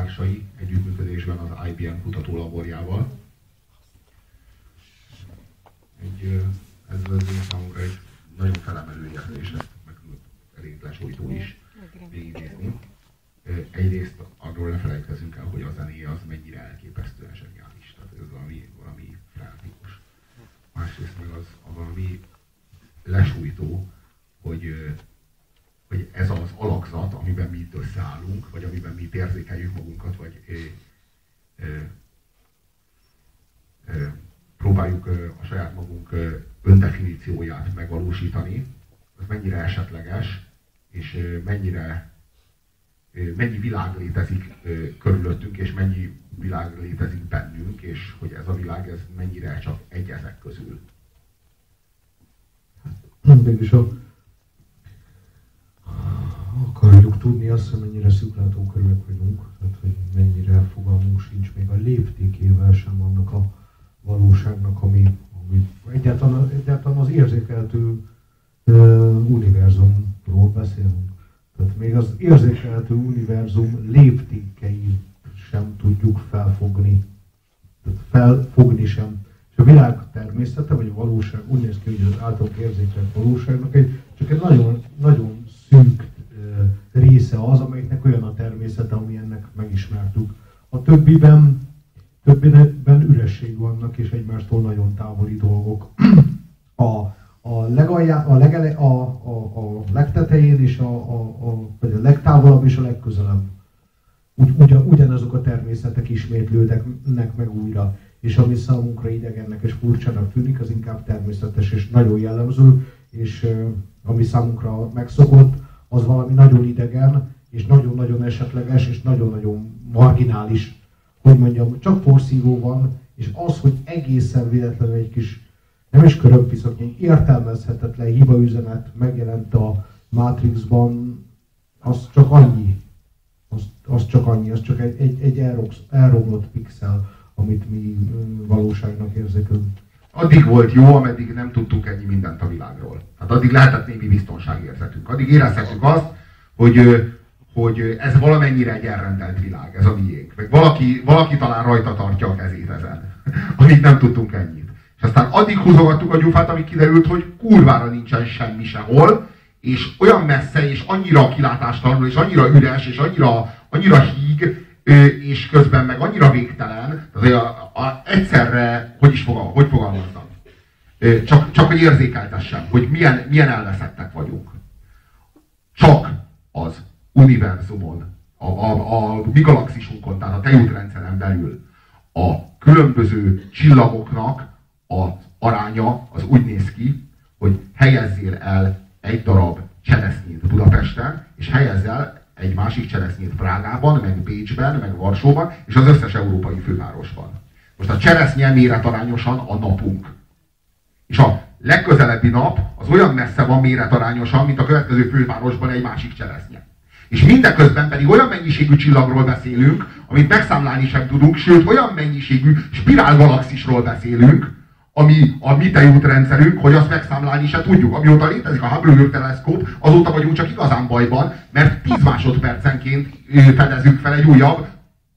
Munkatársai együttműködésben az IBM kutatólaborjával. Egy, ez az én számomra egy nagyon felemelő érzés, ezt meg elég lesújtó is végignézni. Egyrészt arról ne felejtkezünk el, hogy a zenéje az mennyire elképesztően zseniális. Tehát ez valami, valami frenetikus. Másrészt meg az a valami lesújtó, hogy, hogy ez az alakzat, amiben mi itt összeállunk, vagy amiben mi itt érzékeljük magunkat, vagy ö, ö, ö, próbáljuk a saját magunk öndefinícióját megvalósítani, az mennyire esetleges, és mennyire mennyi világ létezik körülöttünk, és mennyi világ létezik bennünk, és hogy ez a világ ez mennyire csak egy ezek közül. Hát, mégis a, akarjuk tudni azt, hogy mennyire szűklátókörűek vagyunk, tehát hogy mennyire fogalmunk sincs még a léptékével sem annak a valóságnak, ami, ami egyáltalán, egyáltalán az érzékeltő uh, univerzumról beszélünk. Tehát még az érzékelhető univerzum léptékeit sem tudjuk felfogni. Tehát felfogni sem. És a világ természete, vagy a valóság úgy néz ki, hogy az általunk érzékelt valóságnak egy, csak egy nagyon, nagyon szűk része az, amelyiknek olyan a természete, ami ennek megismertük. A többiben, többiben üresség vannak, és egymástól nagyon távoli dolgok. A, a, legaljá, a, legele, a, a, a legtetején és a, a, a, vagy a legtávolabb és a legközelebb. Ugy, ugyan, ugyanazok a természetek ismétlődnek meg újra. És ami számunkra idegennek és furcsának tűnik, az inkább természetes és nagyon jellemző, és ami számunkra megszokott, az valami nagyon idegen, és nagyon-nagyon esetleges, és nagyon-nagyon marginális, hogy mondjam, csak porszívó van, és az, hogy egészen véletlenül egy kis nem is körömpiszok, értelmezhetetlen hibaüzenet megjelent a Matrixban, az csak annyi. Az, az csak annyi, az csak egy, egy, egy elromlott pixel, amit mi valóságnak érzékelünk. Addig volt jó, ameddig nem tudtuk ennyi mindent a világról. Hát addig lehetett némi biztonságérzetünk. Addig érezhetünk azt, hogy, hogy ez valamennyire egy elrendelt világ, ez a miénk. Meg valaki, valaki talán rajta tartja a kezét ezen, amíg nem tudtunk ennyit. És aztán addig húzogattuk a gyufát, amíg kiderült, hogy kurvára nincsen semmi sehol, és olyan messze, és annyira kilátástalanul, és annyira üres, és annyira, annyira híg, és közben meg annyira végtelen, tehát a, a, egyszerre, hogy is fogal, hogy fogalmazzam, csak, csak hogy érzékeltessem, hogy milyen, milyen elveszettek vagyunk. Csak az univerzumon, a, a, a mi galaxisunkon, tehát a tejútrendszeren belül a különböző csillagoknak az aránya az úgy néz ki, hogy helyezzél el egy darab cseresznyét Budapesten, és helyezzel egy másik cseresznyét Prágában, meg Bécsben, meg Varsóban, és az összes európai fővárosban. Most a cseresznye méretarányosan a napunk. És a legközelebbi nap az olyan messze van méretarányosan, mint a következő fővárosban egy másik cseresznye. És mindeközben pedig olyan mennyiségű csillagról beszélünk, amit megszámlálni sem tudunk, sőt olyan mennyiségű spirálgalaxisról beszélünk, ami a mi tejútrendszerünk, hogy azt megszámlálni se tudjuk. Amióta létezik a Hubble űrteleszkóp, azóta vagyunk csak igazán bajban, mert 10 másodpercenként fedezünk fel egy újabb,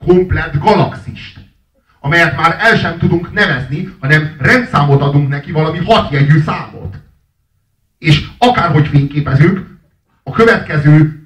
komplett galaxist, amelyet már el sem tudunk nevezni, hanem rendszámot adunk neki, valami hatjegyű számot. És akárhogy fényképezünk, a következő 10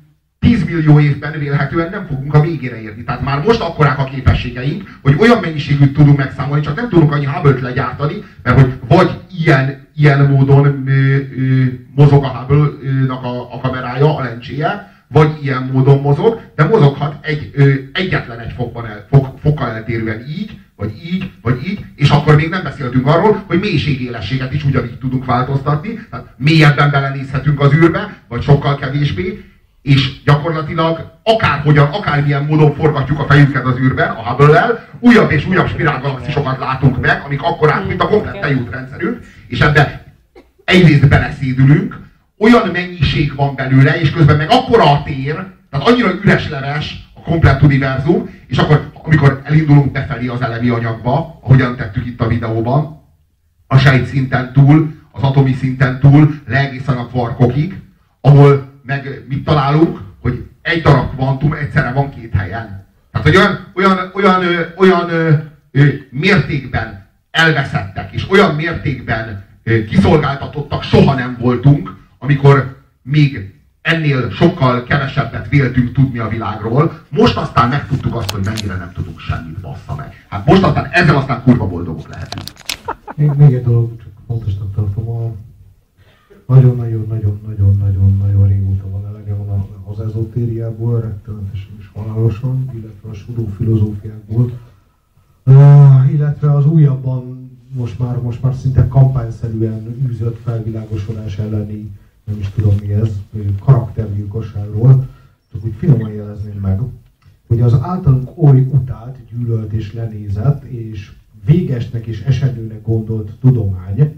millió évben vélhetően nem fogunk a végére érni. Tehát már most akkorák a képességeink, hogy olyan mennyiségűt tudunk megszámolni, csak nem tudunk annyi hubble legyártani, mert hogy vagy ilyen, ilyen módon ö, ö, mozog a Hubble-nak a, a kamerája, a lencséje, vagy ilyen módon mozog, de mozoghat egy, ö, egyetlen egy fokban el, fok, fokkal eltérően így, vagy így, vagy így, és akkor még nem beszéltünk arról, hogy mélységélességet is ugyanígy tudunk változtatni, tehát mélyebben belenézhetünk az űrbe, vagy sokkal kevésbé, és gyakorlatilag akárhogyan, akármilyen módon forgatjuk a fejünket az űrben, a hubble újabb és újabb spirálgalaxisokat látunk meg, amik akkorát, mint a komplett tejútrendszerünk, és ebbe egyrészt beleszédülünk, olyan mennyiség van belőle, és közben meg akkora a tér, tehát annyira üres leves a komplett univerzum, és akkor, amikor elindulunk befelé az elemi anyagba, ahogyan tettük itt a videóban, a sejt szinten túl, az atomi szinten túl, le egészen a kvarkokig, ahol meg mit találunk? Hogy egy darab kvantum egyszerre van két helyen. Tehát, hogy olyan, olyan, olyan, olyan, ö, ö, mértékben elveszettek, és olyan mértékben ö, kiszolgáltatottak soha nem voltunk, amikor még ennél sokkal kevesebbet véltünk tudni a világról, most aztán megtudtuk azt, hogy mennyire nem tudunk semmit, bassza meg. Hát most aztán ezzel aztán kurva boldogok lehetünk. Még, még egy dolog, csak fontosnak tartom, a nagyon-nagyon-nagyon-nagyon-nagyon-nagyon régóta van elegem az ezotériából, rettenetesen és halálosan, illetve a sudó filozófiákból, illetve az újabban most már, most már szinte kampányszerűen űzött felvilágosodás elleni nem is tudom mi ez, karaktergyilkosságról, csak úgy finoman jelezném meg, hogy az általunk oly utált, gyűlölt és lenézett, és végesnek és esedőnek gondolt tudomány,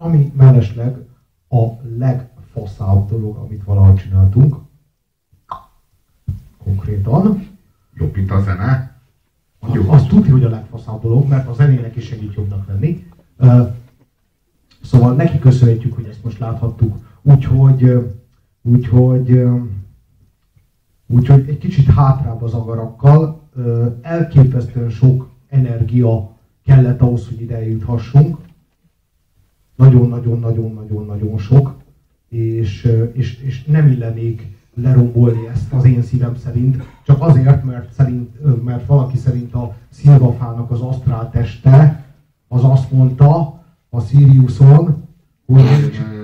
ami mellesleg a legfaszább dolog, amit valaha csináltunk, konkrétan. Jobb, mint a zene. Mondjuk. Azt tudja, hogy a legfaszább dolog, mert a zenének is segít jobbnak lenni. Szóval neki köszönhetjük, hogy ezt most láthattuk. Úgyhogy, úgyhogy, úgyhogy egy kicsit hátrább az agarakkal, elképesztően sok energia kellett ahhoz, hogy ide juthassunk. Nagyon-nagyon-nagyon-nagyon-nagyon sok, és, és, és nem illenék lerombolni ezt az én szívem szerint, csak azért, mert, szerint, mert valaki szerint a szilvafának az asztrál teste az azt mondta, a Siriuson, hogy,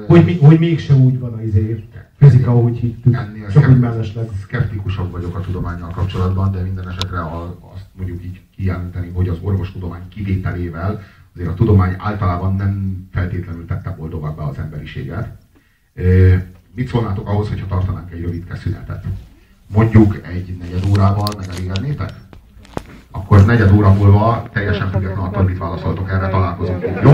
hogy, hogy mégse úgy van az izé, fizika, ahogy hittük, ennél csak úgy mellesleg. Szkeptikusabb vagyok a tudományjal kapcsolatban, de minden esetre a, azt mondjuk így kijelenteni, hogy az orvostudomány kivételével azért a tudomány általában nem feltétlenül tette boldogabbá az emberiséget. Mit szólnátok ahhoz, hogyha tartanánk egy rövid szünetet? Mondjuk egy negyed órával megelégednétek? Akkor negyed óra múlva, teljesen függetlenül attól, mit válaszoltok erre, találkozunk. Jó?